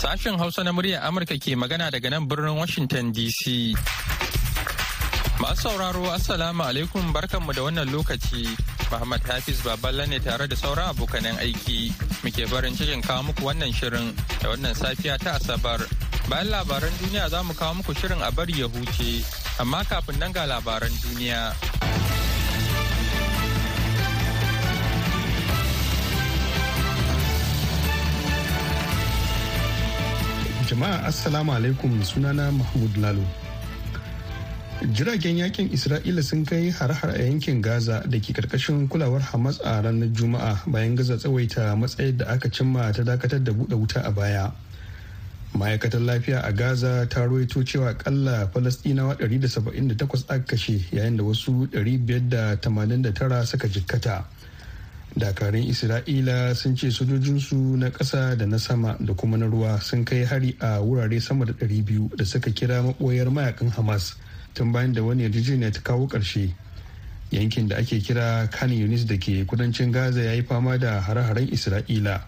Sashen Hausa na muryar Amurka ke magana daga nan birnin Washington DC. Masu sauraro Assalamu alaikum barkanmu da wannan lokaci. Muhammad Hafiz Baballa ne tare da sauran abokanan aiki. Muke barin cikin kawo muku wannan shirin da wannan safiya ta Asabar. Bayan labaran duniya za mu kawo muku shirin a bari ya huce, amma kafin nan ga labaran duniya. Jama'a Assalamu alaikum sunana Mahmud Lalo. Jiragen yaƙin Isra'ila sun kai har-har a yankin Gaza da ke ƙarƙashin kulawar Hamas a ranar Juma'a bayan gaza tsawaita matsayin da aka cimma ta dakatar da buɗe wuta a baya. Ma'aikatar lafiya a Gaza ta ruwaito cewa kalla Falastinawa 178 aka kashe yayin da wasu 589 suka jikkata. dakarun isra'ila sun ce sojojinsu na ƙasa da na sama da kuma na ruwa sun kai hari a wurare sama da 200 da suka kira maɓoyar mayaƙan hamas tun bayan da wani yarjejeniya ta kawo ƙarshe yankin da ake kira kan yunis da ke kudancin gaza ya yi fama da hare-haren isra'ila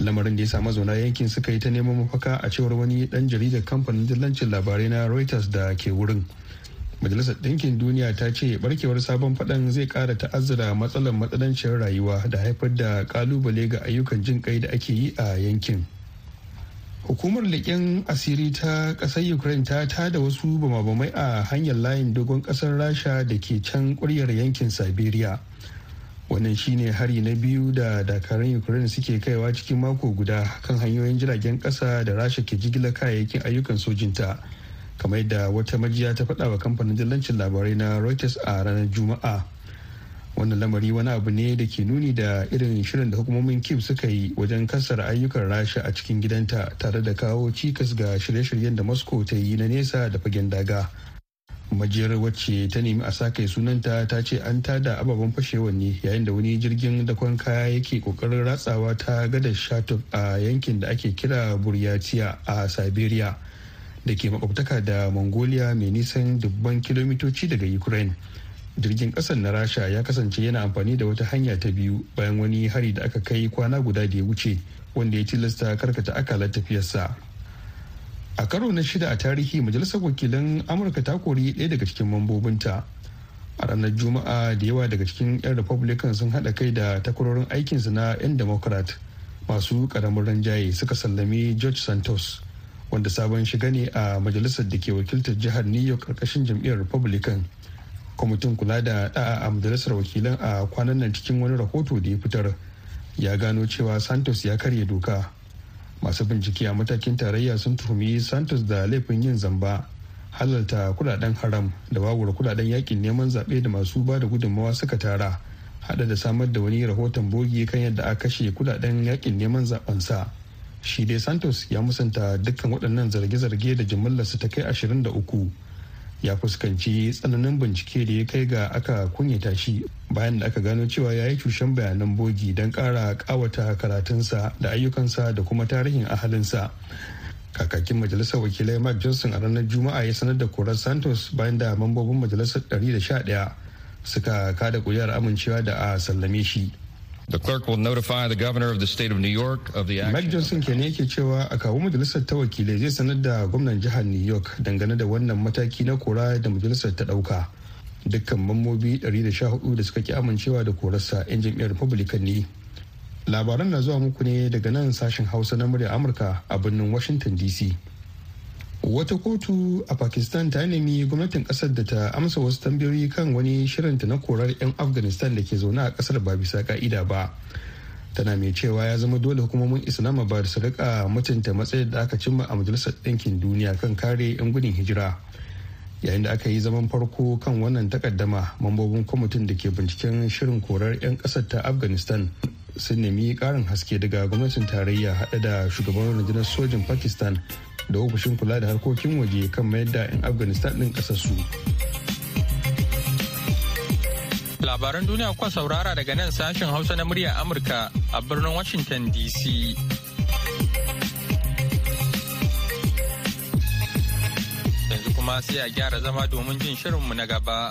lamarin da ya sa mazauna yankin suka yi ta neman mafaka a cewar wani dan jaridar kamfanin dillancin labarai na reuters da ke wurin. Majalisar ɗinkin duniya ta ce barkewar sabon faɗan zai ƙara ta'azzara matsalar matsalanciyar rayuwa da haifar da ƙalubale ga ayyukan jin kai da ake yi a yankin. Hukumar leƙen asiri ta ƙasar ukraine ta tada wasu bamabamai a hanyar layin dogon ƙasar rasha da ke can ƙuryar yankin siberia. Wannan shine hari na biyu da dakarun ukraine suke kaiwa cikin mako guda kan hanyoyin jiragen ƙasa da rasha ke jigilar kayayyakin ayyukan sojinta. Kamar yadda wata majiya ta faɗa wa kamfanin dillancin labarai na reuters a ranar juma'a. Wannan lamari wani abu ne da ke nuni da irin shirin da hukumomin kiev suka yi wajen ƙasar ayyukan rasha a cikin gidanta tare da kawo cikas ga shirye-shiryen da moscow ta yi na nesa da fagen daga. Majiyar wacce ta nemi a sake sunanta ta ce an tada ababen fashewar ne yayin da wani jirgin dakon kaya yake ƙoƙarin ratsawa ta gadar shatov a yankin da ake kira buryatiya a siberia da ke makwabtaka da mongolia mai nisan dubban kilomitoci daga ukraine. Jirgin ƙasar na rasha ya kasance yana amfani da wata hanya ta biyu bayan wani hari da aka kai kwana guda da ya wuce wanda ya tilasta karkata akalar tafiyarsa. A karo na shida a tarihi majalisar wakilan amurka ta kori ɗaya daga cikin mambobinta. A ranar juma'a da yawa daga cikin 'yan republican sun haɗa kai da takwarorin aikinsu na 'yan democrat masu ƙaramin ranjaye suka sallami george santos wanda sabon shiga ne a majalisar da ke wakiltar jihar new york ƙarƙashin jam'iyyar republican. Kwamitin kula da da'a a majalisar wakilan a kwanan nan cikin wani rahoto da ya fitar ya gano cewa santos ya karya doka. Masu bincike a matakin tarayya sun tuhumi santos da laifin yin zamba halarta kuɗaɗen haram da wawura kuɗaɗen yaƙin neman zaɓe da masu ba da gudunmawa suka tara hada da samar da wani rahoton bogi kan yadda a kashe kuɗaɗen yaƙin neman zaɓen sa shi dai santos ya musanta dukkan waɗannan zarge-zarge da jimillarsu ta kai 23 ya fuskanci tsananin bincike da ya kai ga aka kunyata shi bayan da aka gano cewa ya yi cushen bayanan bogi don ƙara ƙawata karatunsa da ayyukansa da kuma tarihin ahalinsa. Kakakin majalisar wakilai mark johnson a ranar juma'a ya sanar da korar santos bayan da mambobin majalisar 111 suka kada kuri'ar amincewa da a sallame shi. The clerk will notify the governor of the state of New York of the action. Mike Johnson ke ne yake cewa a kawo majalisar ta wakilai zai sanar da gwamnan jihar New York dangane da wannan mataki na kora da majalisar ta ɗauka. Dukkan mambobi 114 da suka ki amincewa da korarsa 'yan jam'iyyar Republican ne. Labaran na zuwa muku ne daga nan sashen Hausa na murya Amurka a birnin Washington DC. Wata kotu a pakistan ta nemi gwamnatin ƙasar da ta amsa wasu tambayoyi kan wani shirinta na korar 'yan afghanistan da ke zaune a ƙasar ba bisa ka'ida ba. Tana mai cewa ya zama dole hukumomin islamabad su riƙa mutunta matsayin da aka cimma a majalisar ɗinkin duniya kan kare 'yan gudun hijira. Yayin da aka yi zaman farko kan wannan takaddama mambobin kwamitin da ke binciken shirin korar 'yan ƙasar ta afghanistan sun nemi ƙarin haske daga gwamnatin tarayya haɗe da shugaban rundunar sojin pakistan da ofishin kula da harkokin waje kan mayar da 'yan afghanistan ɗin ƙasarsu. labaran duniya kuwa saurara daga nan sashen hausa na murya amurka a birnin washington dc yanzu kuma sai a gyara zama domin jin shirinmu na gaba.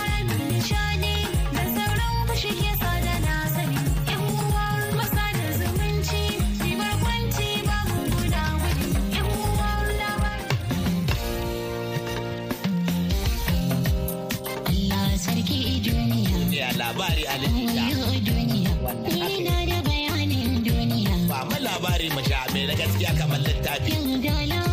Labari a Ba mu labari mu sha mai na gaskiya kamar littafi.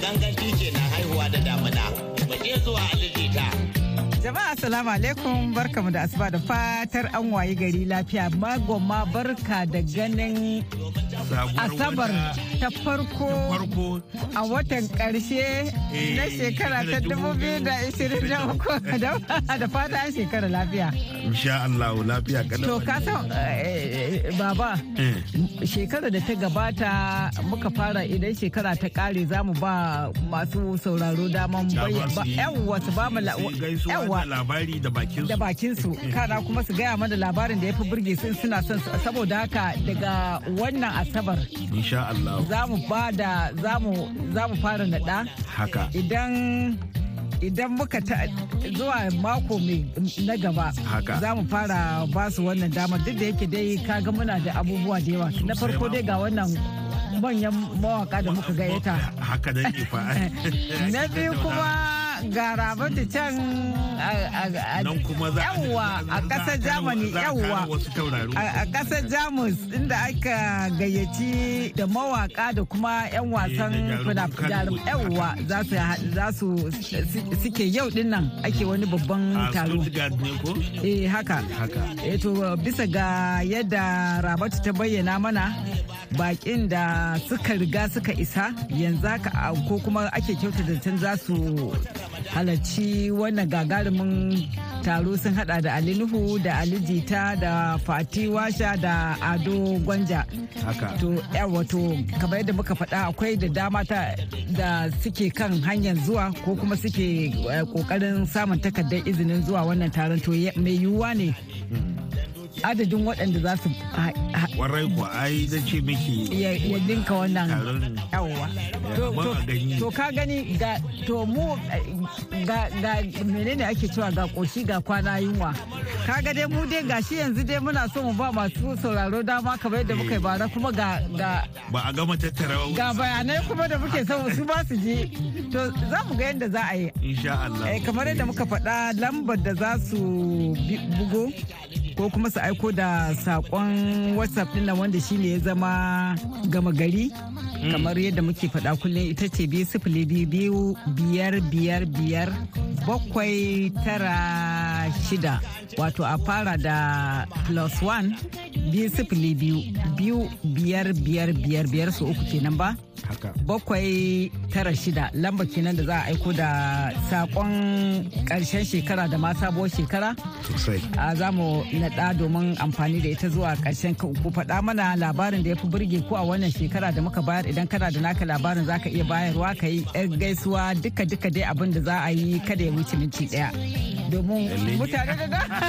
Ganganci kenan haihuwa da damuna. Mu je zuwa alijita. Jama'a assalamu alaikum barkamu da asuba da fatar an wayi gari lafiya. Magoma barka da ganin asabar ta farko a watan ƙarshe na Eh, shekara ta shekara 2023 da fata an shekara lafiya. insha Allah lafiya To kalau. ka san eh, baba Eh, shekara da ta gabata muka fara idan shekara ta kare za mu ba masu sauraro daman yi- yawwa su ba mu la- da labari da bakin su. da bakin su. Kana kuma su gaya mana labarin da ya fi burge su suna son su. Saboda haka daga wannan asabar Insha Allah. za mu ba da za mu za mu fara naɗa. Haka. idan idan muka ta zuwa mako mai na gaba Haka. za mu fara ba su wannan damar. Duk da yake dai kaga muna da abubuwa da yawa. Na farko dai ga wannan manyan mawaka da muka gayyata. Haka da na biyu kuma ga rabatu can yawwa a ƙasar germany yawwa. a ƙasar jamus inda aka gayyaci da mawaka da kuma 'yan wasan Eh, fina-finan. Kannywood, yawwa za su suke yau ɗin nan ake wani babban taro. Eh haka. Haka. eh to bisa ga yadda rabatu ta bayyana mana bakin da suka riga suka isa yanzu haka ko kuma ake kyauta da za su halarci wannan gagarumin taro sun hada da Ali Nuhu da Ali Jita da Fati Washa da Ado Gwanja. Haka. To yawa to kamar yadda muka faɗa akwai da dama ta da suke kan hanyar zuwa ko kuma suke eh, ƙoƙarin samun takardar izinin zuwa wannan taron to mai yiwuwa ne adadin waɗanda za su Warai ko ai da ce miki ya dinka wannan yawwa Ya, to, ka gani ga to mu eh, ga menene ake cewa ga koshi ga kwana yunwa. Ka ga dai mu dai gashi yanzu dai muna so mu ba masu sauraro dama kamar yadda muka yi bara kuma ga ga ba a gama tattara ga bayanai kuma da muke son su ba su je to za mu ga yadda za a yi. Insha Allah. Eh, kamar yadda muka faɗa lambar da za su bugo ko kuma su aiko da saƙon whatsapp ɗin wanda shine ya zama gama gari. Kamar yadda muke faɗa kullum ita ce biyu sifili biyu biyu biyar biyar biyar bakwai tara shida. Wato a fara da plus one biyu sifili biyu biyu biyar biyar biyar biyar su uku kenan ba. Haka. bakwai tara shida lamba kenan da za a aiko da saƙon ƙarshen shekara da ma sabuwar shekara Sosai. a za mu naɗa domin amfani da ita zuwa ƙarshen ku faɗa mana labarin da ya fi burge ku a wannan shekara da muka bayar idan kana da naka labarin za ka iya bayarwa ka yi yar gaisuwa duka duka dai abin da za a yi kada ya wuce minti ɗaya domin mutane da dama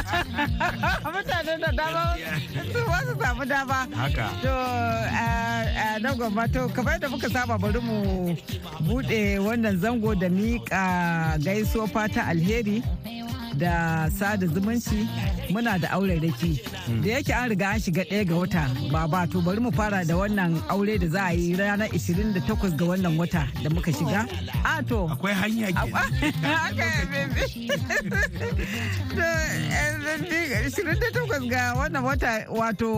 mutane da dama su ba su samu dama Haka. To, a nan gwamma to kamar da muka saba bari mu buɗe wannan zango da miƙa gaiso fata alheri da sada zumunci muna da aure raki da yake an riga an shiga ɗaya ga wata ba ba to bari mu fara da wannan aure da za a yi ranar 28 ga wannan wata da muka shiga. A to. Akwai hanya ke. Da takwas ga wannan wata wato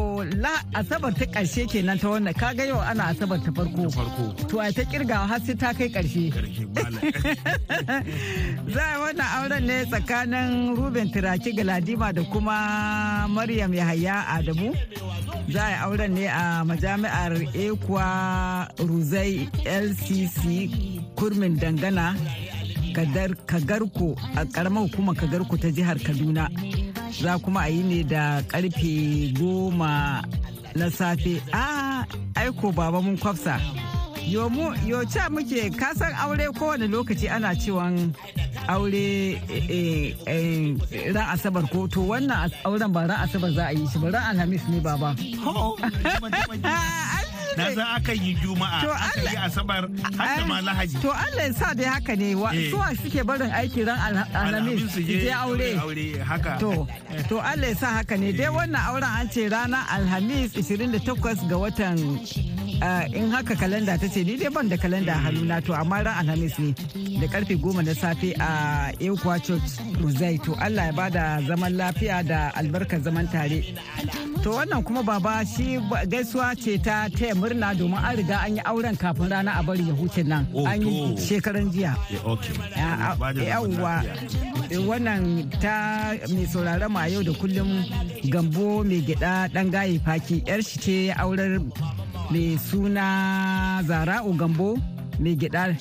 la asabar ta ƙarshe kenan ta wannan. Kaga yau ana asabar ta farko. To a ta kirgawa har sai ta kai ƙarshe za a wannan auren ne tsakanin ruben turaki galadima da kuma maryam yahaya adamu za a auren ne a majami'ar ekwa ruzai lcc kurmin dangana kagarko a karamar hukumar kagarko ta jihar kaduna. Za kuma a yi ne da ƙarfe goma na safe. A aiko baba mun kwafsa. Yo ca muke kasan aure kowane lokaci ana cewan aure eh, eh, ran asabar ko to wannan auren ba ran asabar za a yi shi ba ran alhamis ne baba na za aka yi juma'a aka yi asabar har ma lahadi to Allah ya sa dai haka ne suwa suke barin aiki ran alhamis su je aure to to Allah ya sa haka ne dai wannan auren an ce ranar alhamis 28 ga watan in haka kalanda ta ce ni dai ban da kalanda hannuna to amma ran alhamis ne da ƙarfe goma na safe a Ekwa Church Rosai to Allah ya ba da zaman lafiya da albarkar zaman tare. To wannan kuma baba shi gaisuwa ce ta taya murna domin an riga an yi auren kafin rana a bari ya huce nan. An yi shekaran jiya. Yawwa wannan ta mai sauraron ma yau da kullum gambo mai gida dan gaye faki. Yar shi ce aurar mai suna zara'u gambo mai gida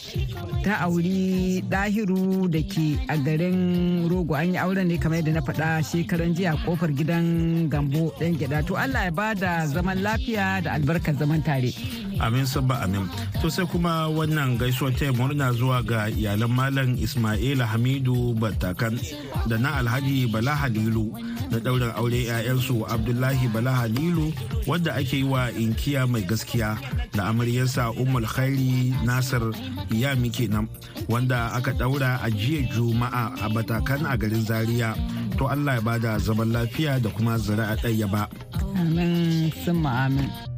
ta auri dahiru da ke a garin rogo. An yi auren ne kamar yadda na faɗa shekaran jiya ƙofar gidan gambo ɗan gida to allah ya ba da zaman lafiya da albarkar zaman tare. Amin sabba amin. To sai kuma wannan gaisuwar ta murna zuwa ga iyalan malam ismaila hamidu batakan da na alhaji bala halilu na ɗaurin aure 'ya'yansu abdullahi bala halilu wadda ake yi wa inkiya mai gaskiya da amaryarsa umar khairi nasir iyami kenan wanda aka ɗaura a jiya juma'a a batakan a garin zaria. To allah ya ba da zaman lafiya da kuma zira'a ɗaya ba. Amin sun amin.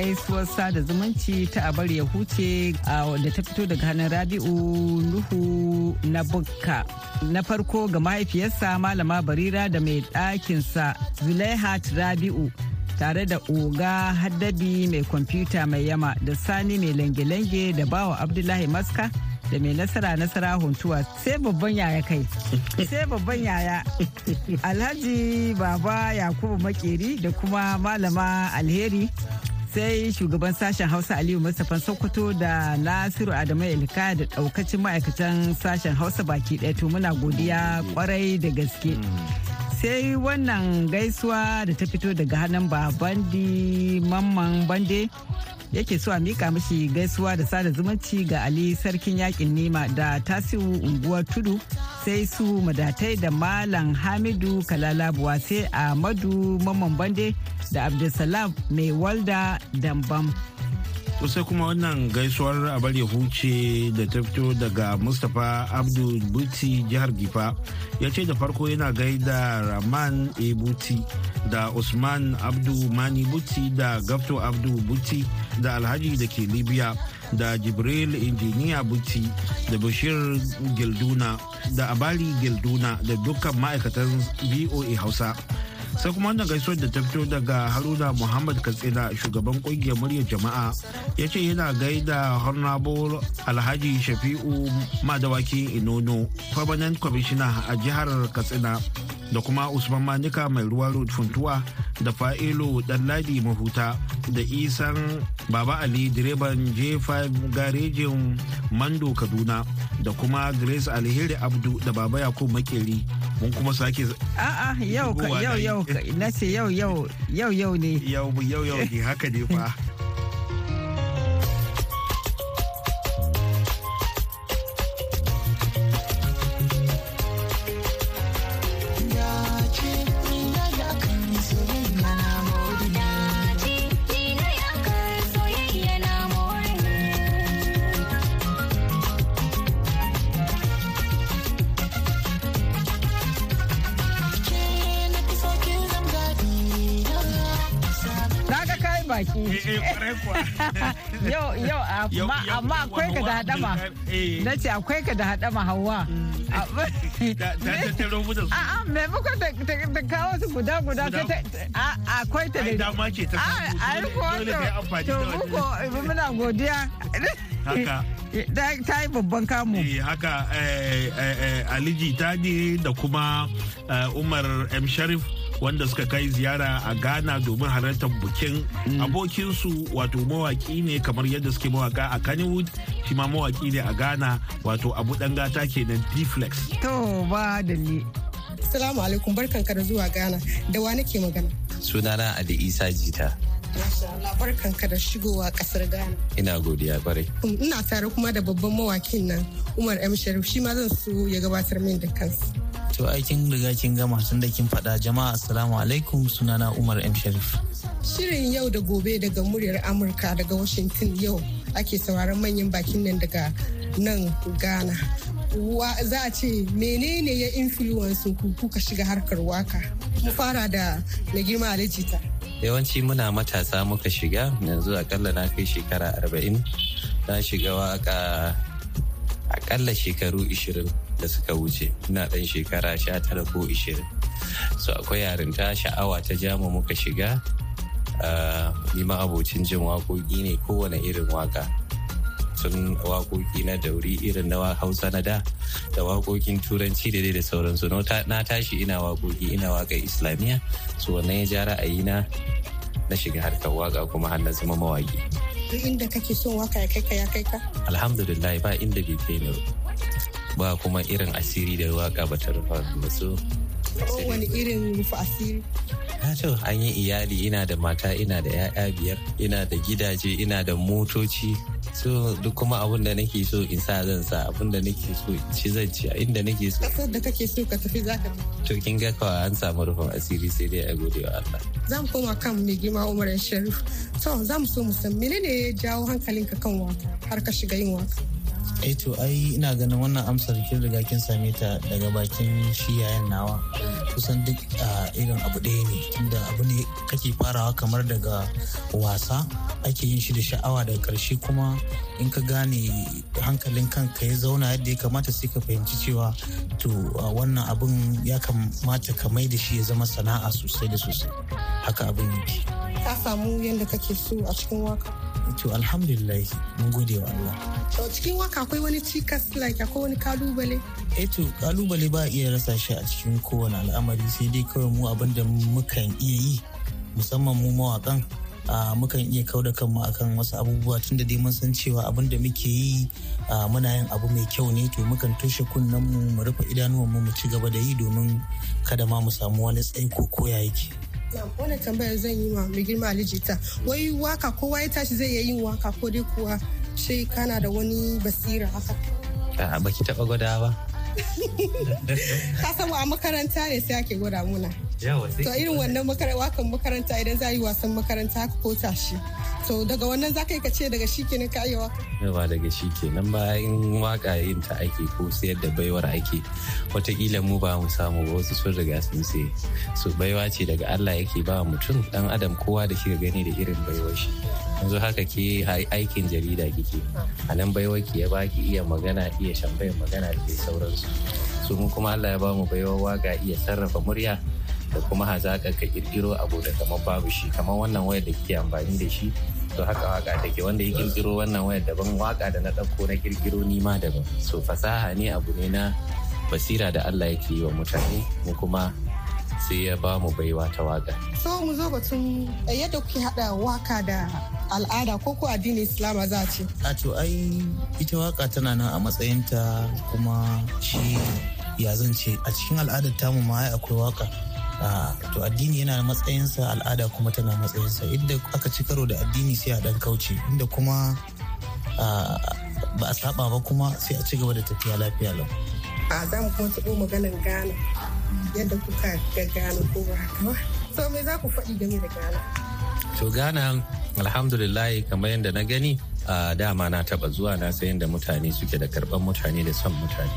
Gaisuwar sada zumunci ta abar ya huce da ta fito daga hannun rabi'u nuhu na bukka. Na farko ga mahaifiyarsa malama barira da mai ɗakinsa zulaihat rabi'u tare da oga haddabi mai kwamfuta mai yama da sani mai lange-lange da bawa abdullahi maska da mai nasara nasara huntuwa. Sai babban yaya kai. Sai babban yaya alhaji baba yakubu makeri da kuma malama alheri sai shugaban sashen hausa aliyu mustapha sokoto da nasiru adamu ilka da daukacin ma'aikatan sashen hausa baki ɗaya. To muna godiya ƙwarai da gaske. Sai wannan gaisuwa da ta fito daga hannun babandi mamman bande yake so a mika mashi gaisuwa da sada zumunci ga ali sarkin yaƙin nema da tasiru unguwar tudu sai su madatai da malam hamidu kalalabuwa sai ahmadu mamman bande da abdulsalam mai walda dambam. Sai kuma wannan gaisuwar abar ya huce da ta fito daga Mustapha Abdul Buti jihar Gifa ya ce da farko yana gaida Rahman E Buti da Usman Abdu Mani Buti da Gafto Abdu Buti da Alhaji da ke Libya da Jibril Injiniya Buti da Bashir Gilduna da Abali Gilduna da dukkan ma'aikatan VOA Hausa. Sai kuma wannan gaisuwar da ta fito daga haruna muhammad katsina shugaban ƙungiyar muryar jama'a ya ce yana gaida honorable alhaji shafi'u madawaki inono permanent commissioner a jihar katsina. Da kuma usman manika mai ruwa road funtuwa da fa'ilu ɗanladi mahuta da isan baba ali direban j5 garejin mando kaduna da kuma grace alheri abdu da baba yakub makeri mun kuma sake A'a yau yau yau ka- na ce yau yau yau yau ne. yau yau yau ne haka ne fa baki. Yau yau Yau- amma akwai ka da hadama. Eh. Na ce akwai ka da hadama hawa. da ta tattaro mu da su A'a maimakon ta kawo su guda guda akwai ta da a amfani to muna godiya. haka Ta yi babban kamu. Eh, haka eh, aliji tadi da kuma umar m sharif wanda suka kai ziyara a ghana domin halartar bukin abokinsu wato mawaki ne kamar yadda suke mawaka a kannywood shi ma mawaki ne a ghana wato abu dan gata kenan d-flex To ba da ni. Assalamu alaikum barkanka da zuwa Ghana. Da wa nake magana? sunana Ali Isa Jita Masha Allah barkanka da shigowa ƙasar Ghana. ina godiya Um, Ina tare kuma da babban mawakin nan Umar M Sharif shi ma zan so ya gabatar min da kansa. To aikin riga kin gama tun da kin faɗa jama'a assalamu alaikum sunana Umar M Sharif. Shirin yau da gobe daga muryar Amurka daga Washington yau ake sauraron manyan bakin nan daga nan Ghana. Wa za a ce menene ya influence ku kuka shiga harkar waƙa? Mu fara da mai girma Alijita. yawanci muna matasa muka shiga yanzu akalla na kai shekara arba'in na shiga waƙa akalla shekaru ishirin da suka wuce. Ina dan shekara sha tara ko ishirin. So akwai yarinta sha'awa ta jama muka shiga. Ah, ni ma abocin jin waƙoƙi ne kowane irin waƙa sun waƙoƙi na dauri irin na hausa na da da waƙoƙin turanci da dai da sauransu. Na ta- na tashi ina waƙoƙi ina waƙar islamiyya. So wannan ya ja ra'ayina na shiga harkar waƙa kuma har na zama mawaƙi. Duk inda kake son waƙa ya kai ka ya kai ka? alhamdulillah ba inda bai kai ni ba kuma irin asiri da waƙa ba ta rufa Ko wani irin rufe asiri? Na to an yi iyali ina da mata ina da 'ya'ya biyar ina da gidaje ina da motoci. So duk kuma abin da nake so in sa zan sa abin da nake so ci zan ci a inda nake so. Kasar da kake so ka tafi za ka tafi. to kin ga kawai an samu rufin asiri sai dai a gode wa Allah. Za mu koma kan mai girma umar sharif. To za mu so mu san menene ya jawo hankalinka kan waƙa har ka shiga yin waƙa? Eh to ai ina ganin wannan amsar kin riga kin same ta daga bakin shi yayan nawa. Kusan duk irin abu ɗaya ne tunda abu ne kake farawa kamar daga wasa ake yin shi da sha'awa daga ƙarshe kuma in ka gane hankalin kanka ya zauna yadda ya kamata sai ka fahimci cewa to wannan abun ya kamata ka mai da shi ya zama sana'a sosai da sosai. Haka abin yake. Ka samu yadda kake so a cikin waƙa to alhamdulillah mun gode wa Allah. To cikin waƙa akwai wani cikas like akwai wani ƙalubale? Eh to ƙalubale ba a iya rasa shi a cikin kowane al'amari sai dai kawai mu abin da mukan iya yi musamman mu mawakan a mukan iya kau da kanmu akan wasu abubuwa tun da dai mun san cewa abin da muke yi a, muna yin abu mai kyau ne to mukan toshe kunnen mu mu rufe idanuwan mu mu ci gaba da yi domin kada ma mu samu wani tsaiko ko ya yake. Wannan tambayar zan yi ma mai girma alijita wai waƙa kowa ya tashi zai iya yin waƙa ko dai kuwa shi kana da wani basira haka? A baki taba gwada ba. Ka san a makaranta ne sai ake gwada muna. To irin wannan wakan makaranta idan za a yi wasan makaranta haka ko tashi. To daga wannan za ka yi ka ce daga shi kenan ka yi waƙa ba daga shi kenan bayan waƙa yin ta ake ko sayar da baiwar ake. Watakila mu ba mu samu ba wasu sun riga sun sai su baiwa ce daga Allah yake ba mutum dan adam kowa da shi gani da irin baiwar shi. Yanzu haka ke aikin jarida kike. A nan baiwar ki ya baki iya magana iya shambayin magana da sauransu. Su mu kuma Allah ya ba mu baiwar waƙa iya sarrafa murya. Da kuma hazaƙar ka kirkiro abu da kamar babu shi kamar wannan wayar da kike amfani da shi to haka waƙa take. Wanda ya kirkiro wannan wayar daban waƙa da na ɗauko na kirkiro ni ma daban. So fasaha ne abu ne na basira da Allah yake yi wa mutane mu kuma sai ya ba mu baiwa ta waƙa. so mu zo batun yadda kuke hada waƙa da al'ada ko ko addinin islama za a ce? A to ai ita waƙa tana nan a matsayinta kuma shi ya zan ce a cikin al'adar tamu ma ai akwai waƙa to addini yana matsayinsa al'ada kuma tana matsayinsa inda aka ci karo da addini sai a dan kauce inda kuma ba a saba ba kuma sai a ci gaba da tafiya lafiya lau a za mu kuma taɓo maganan Ghana yadda kuka ga Ghana ko ba haka ba. So me za ku faɗi game da Ghana? To Ghana alhamdulillah kamar yadda na gani a dama na taɓa zuwa na sayan da mutane suke da karɓar mutane da son mutane.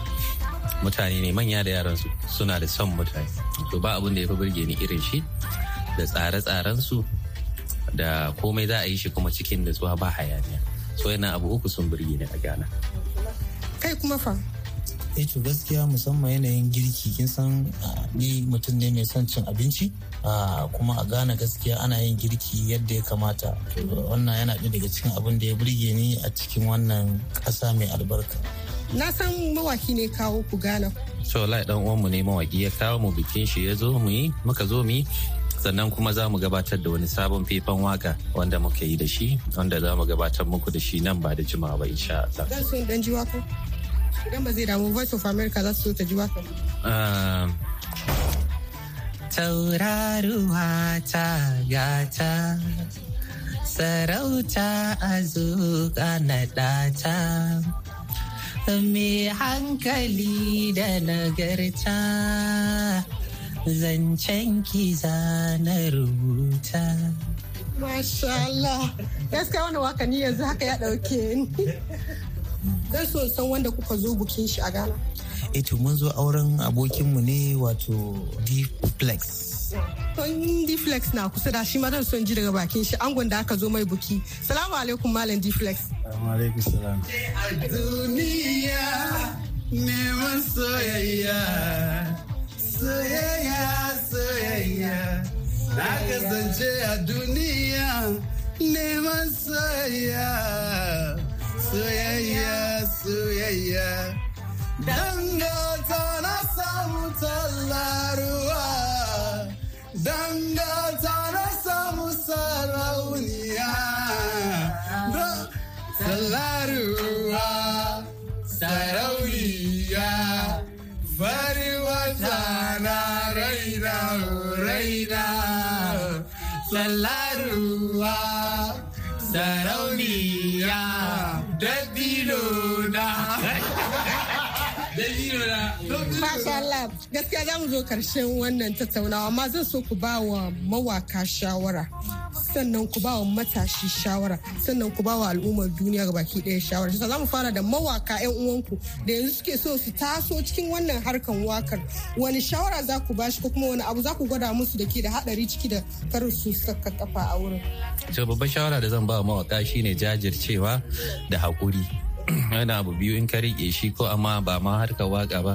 Mutane ne manya da yaran su suna da son mutane. To ba abin da ya fi burge ni irin shi da tsare-tsaren su da komai za a yi shi kuma cikin nutsuwa ba hayaniya. So yana abu uku sun burge ni a Ghana. Kai kuma fa? eh to gaskiya musamman yanayin girki kin san ni mutum ne mai son cin abinci kuma a gane gaskiya ana yin girki yadda ya kamata wannan yana ɗaya daga cikin abin da ya burge ni a cikin wannan ƙasa mai albarka na san mawaki ne kawo ku gana so lai dan uwanmu ne mawaki ya kawo mu bikin shi ya zo mu yi muka zo mu yi sannan kuma za mu gabatar da wani sabon faifan waƙa wanda muka yi da shi wanda za mu gabatar muku da shi nan ba da jimawa ba insha Allah. Zan so dan ji waƙa. Idan ba zai damu Voice of America za su so ta ji waƙa. Tauraruwa ta gata sarauta a zuƙa na ɗata. Mai hankali da nagarta zancen kiza na rubuta. Masha Allah. Gaskiya wani waƙa ni yanzu haka ya ɗauke ni. Zan so san wanda kuka zo bukin shi a Ghana. to mun zo auren abokinmu ne wato D-Flex. Ton D-Flex na kusa da shi ma zan son ji daga bakin shi angon da aka zo mai buki. Salamu alaikum Malam D-Flex. alaikum salam. Duniya neman soyayya, soyayya, soyayya. Na kasance a duniya neman soyayya, soyayya, soyayya. Dangata na samu tallaruwa, sarauniya, fari wata na raina, raina. Tallaruwa, sarauniya, na. Masha Allah. Gaskiya za mu zo ƙarshen wannan tattaunawa amma zan so ku ba wa mawaka shawara. Sannan ku ba wa matashi shawara. Sannan ku ba wa al'ummar duniya ga baki ɗaya shawara. Shi za mu fara da mawaka 'yan uwanku da yanzu suke so su taso cikin wannan harkan waƙar. Wani shawara za ku bashi ko kuma wani abu za ku gwada musu da ke da haɗari ciki da kar su saka kafa a wurin. To babban shawara da zan ba wa mawaka shine jajircewa da haƙuri. wani abu biyu in ka riƙe shi ko amma ba ma harkar waƙa ba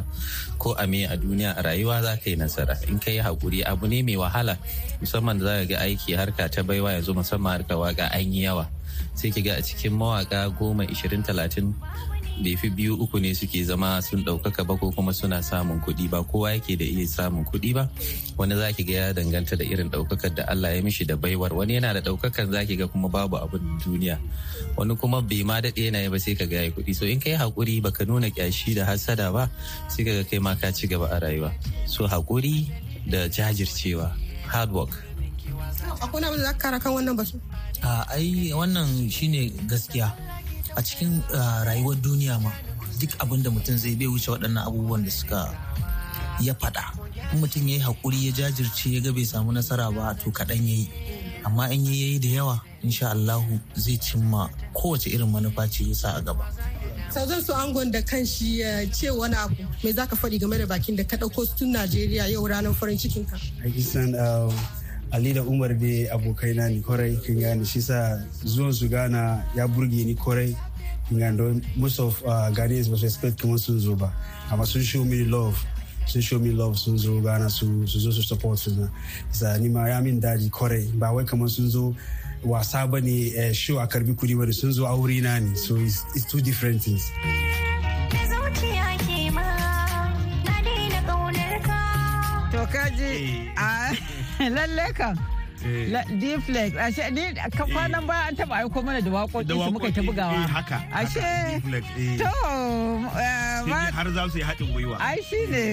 ko a me a duniya a rayuwa za ka yi nasara. In ka yi haƙuri abu ne mai wahala. Musamman da za ka ga aiki harka ta baiwa yanzu musamman harkar waƙa an yi yawa. Sai ki ga a cikin mawaka goma ishirin talatin bai fi biyu uku ne suke zama sun ɗaukaka ba ko kuma suna samun kuɗi ba. Kowa yake da iya samun kuɗi ba. Wani za ki ga ya danganta da irin ɗaukakar da Allah ya mishi da baiwar. Wani yana da ɗaukakar za ki ga kuma babu abin duniya. Wani kuma bai ma daɗe yana yi ba sai ka ga ya kuɗi. So in ka yi haƙuri baka nuna ƙyashi da hasada ba sai ka ga kai ma ka ci gaba a rayuwa. So haƙuri da jajircewa hard work. Akwai na da za ka kara kan wannan batu? a ai wannan shine gaskiya. A cikin rayuwar duniya ma duk abin da mutum zai bai wuce waɗannan abubuwan da suka ya faɗa. In mutum ya yi haƙuri ya jajirce ya ga bai samu nasara ba to kaɗan ya yi. Amma in ya yi da yawa insha Allahu zai cimma kowace irin manufa ce ya sa a gaba. sau zan so angon da kan shi ya ce wani abu mai zaka faɗi game da bakin da ka ɗauko tun najeriya yau ranar farin cikin ka? Pakistan Ali da Umar dai abokaina ne ƙwarai kin gane. Shi sa zuwan su Ghana ya burge ni ƙwarai. Kin most of uh, Ghanaians ba su expect kamar sun zo ba amma sun show me love sun show me love sun zo Ghana su su zo su support su na. Sa ni ma ya min daji kwarai ba wai kamar sun zo wasa ba ne eh, show a karbi kudi ba ne sun aure na ne so it's, it's two different things. To kaji a lalle kan. D-Flex, ashe ni ka kwanan baya an taba aiko mana da waƙoƙi su muka ta bugawa. haka Ashe, to, eh, har za su yi haɗin gwiwa. Ai shi ne,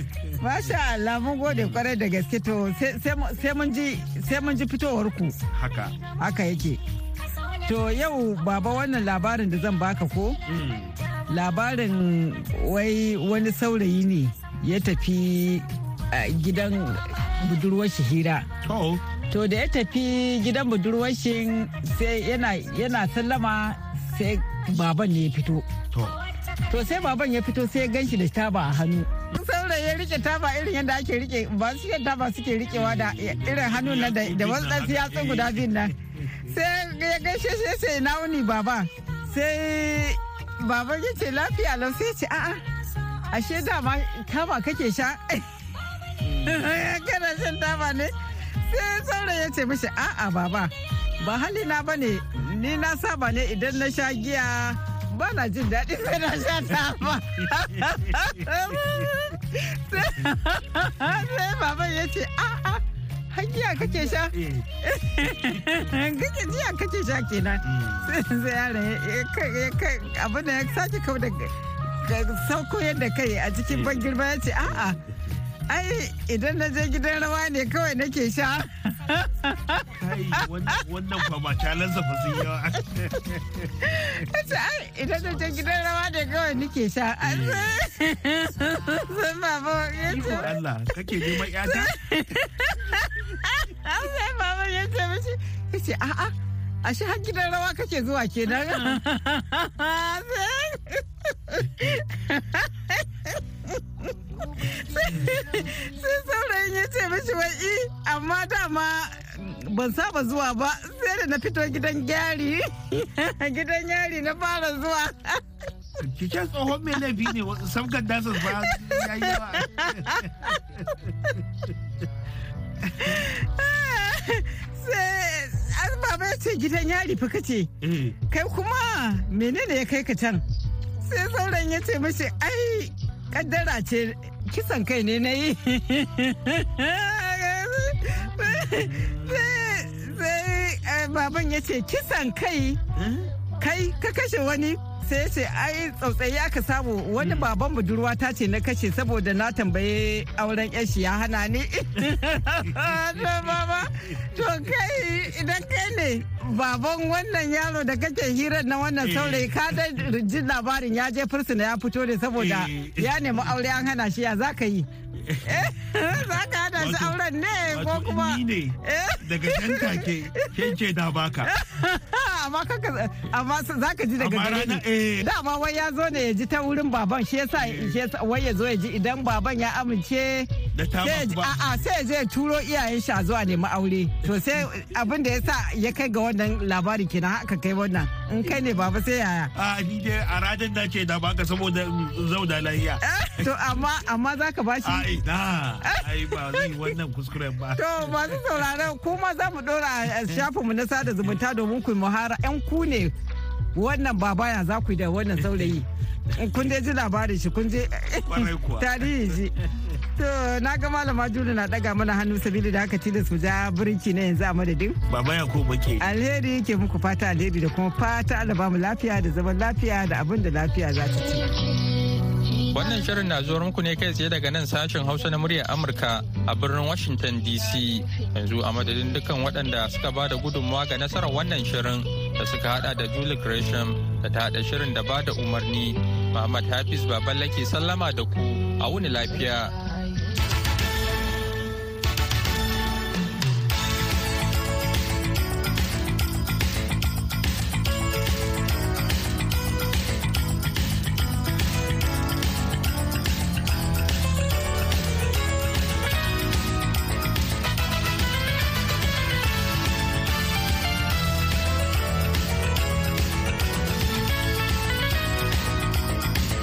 masha Allah mun gode ƙwarai da gaske. To sai- sai mu- sai mun ji sai mun ji fitowar ku haka. Haka yake. To yau baba wannan labarin da zan baka ko? Labarin wai wani saurayi ne ya tafi gidan budurwar shi hira. To da ya tafi gidan budurwar shi sai yana sallama sai baban ne ya fito. To sai baban ya fito sai ya gan shi da taba a hannu. Saurayi ya riƙe taba irin yadda ake riƙe ba su taba suke rikewa da irin hannun nan da wasu ɗan siyatsun guda biyun nan. Sai ya gaishe shi sai na wuni baba. Sai baban ya ce lafiya lau sai ya ce a'a ashe dama taba kake sha. Kana shan taba ne? Sai saurayi ya ce mishi a'a baba ba halina ba ne ni na saba ne idan na sha giya ba na jin daɗi sai na sha taba. Sai baban ya ce a'a hagiya kake sha? Kake jiya kake sha kenan. Sai yaron abin da ya sake kau da sauko yadda kai a cikin ban girma ya ce a'a ai idan na je gidan rawa ne kawai nake sha. Wannan- wannan kwama calansa fa sun yawa ai idan na je gidan rawa ne kawai nake sha. Sai baba ya ce Iko Allah kake neman yata sai baba ya ce mishi ya ce a'a ashe har gidan rawa kake zuwa kenan? sai saurayin ya ce mishi wai "I, amma dama ban saba zuwa ba sai da na fito gidan gyari gidan yari na fara zuwa. Kike tsohon mai laifi ne sabgan dasa ba ya yi yawa. sai baba ya ce gidan yari fa kace kai kuma menene ya kai ka can? Sai sauran ya ce mashi ai kaddara ce kisan kai ne na yi. Sai baban ya ce kisan kai? Kai ka kashe wani? Sai ya ce ai tsautsayi aka samu. Wani baban budurwa ta ce na kashe saboda na tambaye auren yashi ya hana ni. To kai idan ne baban wannan yaro da kake hirar na wannan saurayi ka da ji labarin ya je fursuna ya fito ne saboda ya nemi aure an hana shi ya za ka yi? za ka hana shi auren ne ko kuma Ni ne daga can take ke ce da baka. amma kaka amma za ka ji daga gare ni. dama wai ya zo ne ya ji ta wurin baban shi yasa shi wai ya zo ya ji idan baban ya amince Da ta a'a sai ya turo iyayen shi a zuwa nemi aure. To sai abin da yasa ya kai ga wannan labarin kenan haka kai wannan. In kai ne baba sai yaya? A ni dai a ranar da ce da baka saboda in zauna lahiya. to amma amma za ka bashi Ai na ai ba zai yi wannan kuskuren ba. To masu sauraron kuma za mu dora a shafinmu na sada zumunta domin ku yi muhara 'yan ku ne wannan babaya za ku yi da wannan saurayi. Kun dai ji labarin shi kun je tarihi shi. To na ga malama Juli na daga mana hannu sabili da haka tilas su ja birki na yanzu a madadin. Baba ya ko muke. Alheri ke muku fata alheri da kuma fata Allah ba mu lafiya da zaman lafiya da abin da lafiya za ta ci. Wannan shirin na zuwa muku ne kai tsaye daga nan sashen Hausa na muryar Amurka a birnin Washington DC. Yanzu a madadin dukkan waɗanda suka ba da gudunmawa ga nasarar wannan shirin da suka hada da Julie Gresham da ta hada shirin da ba da umarni. Muhammad Hafiz Baballa ke sallama da ku a wuni lafiya.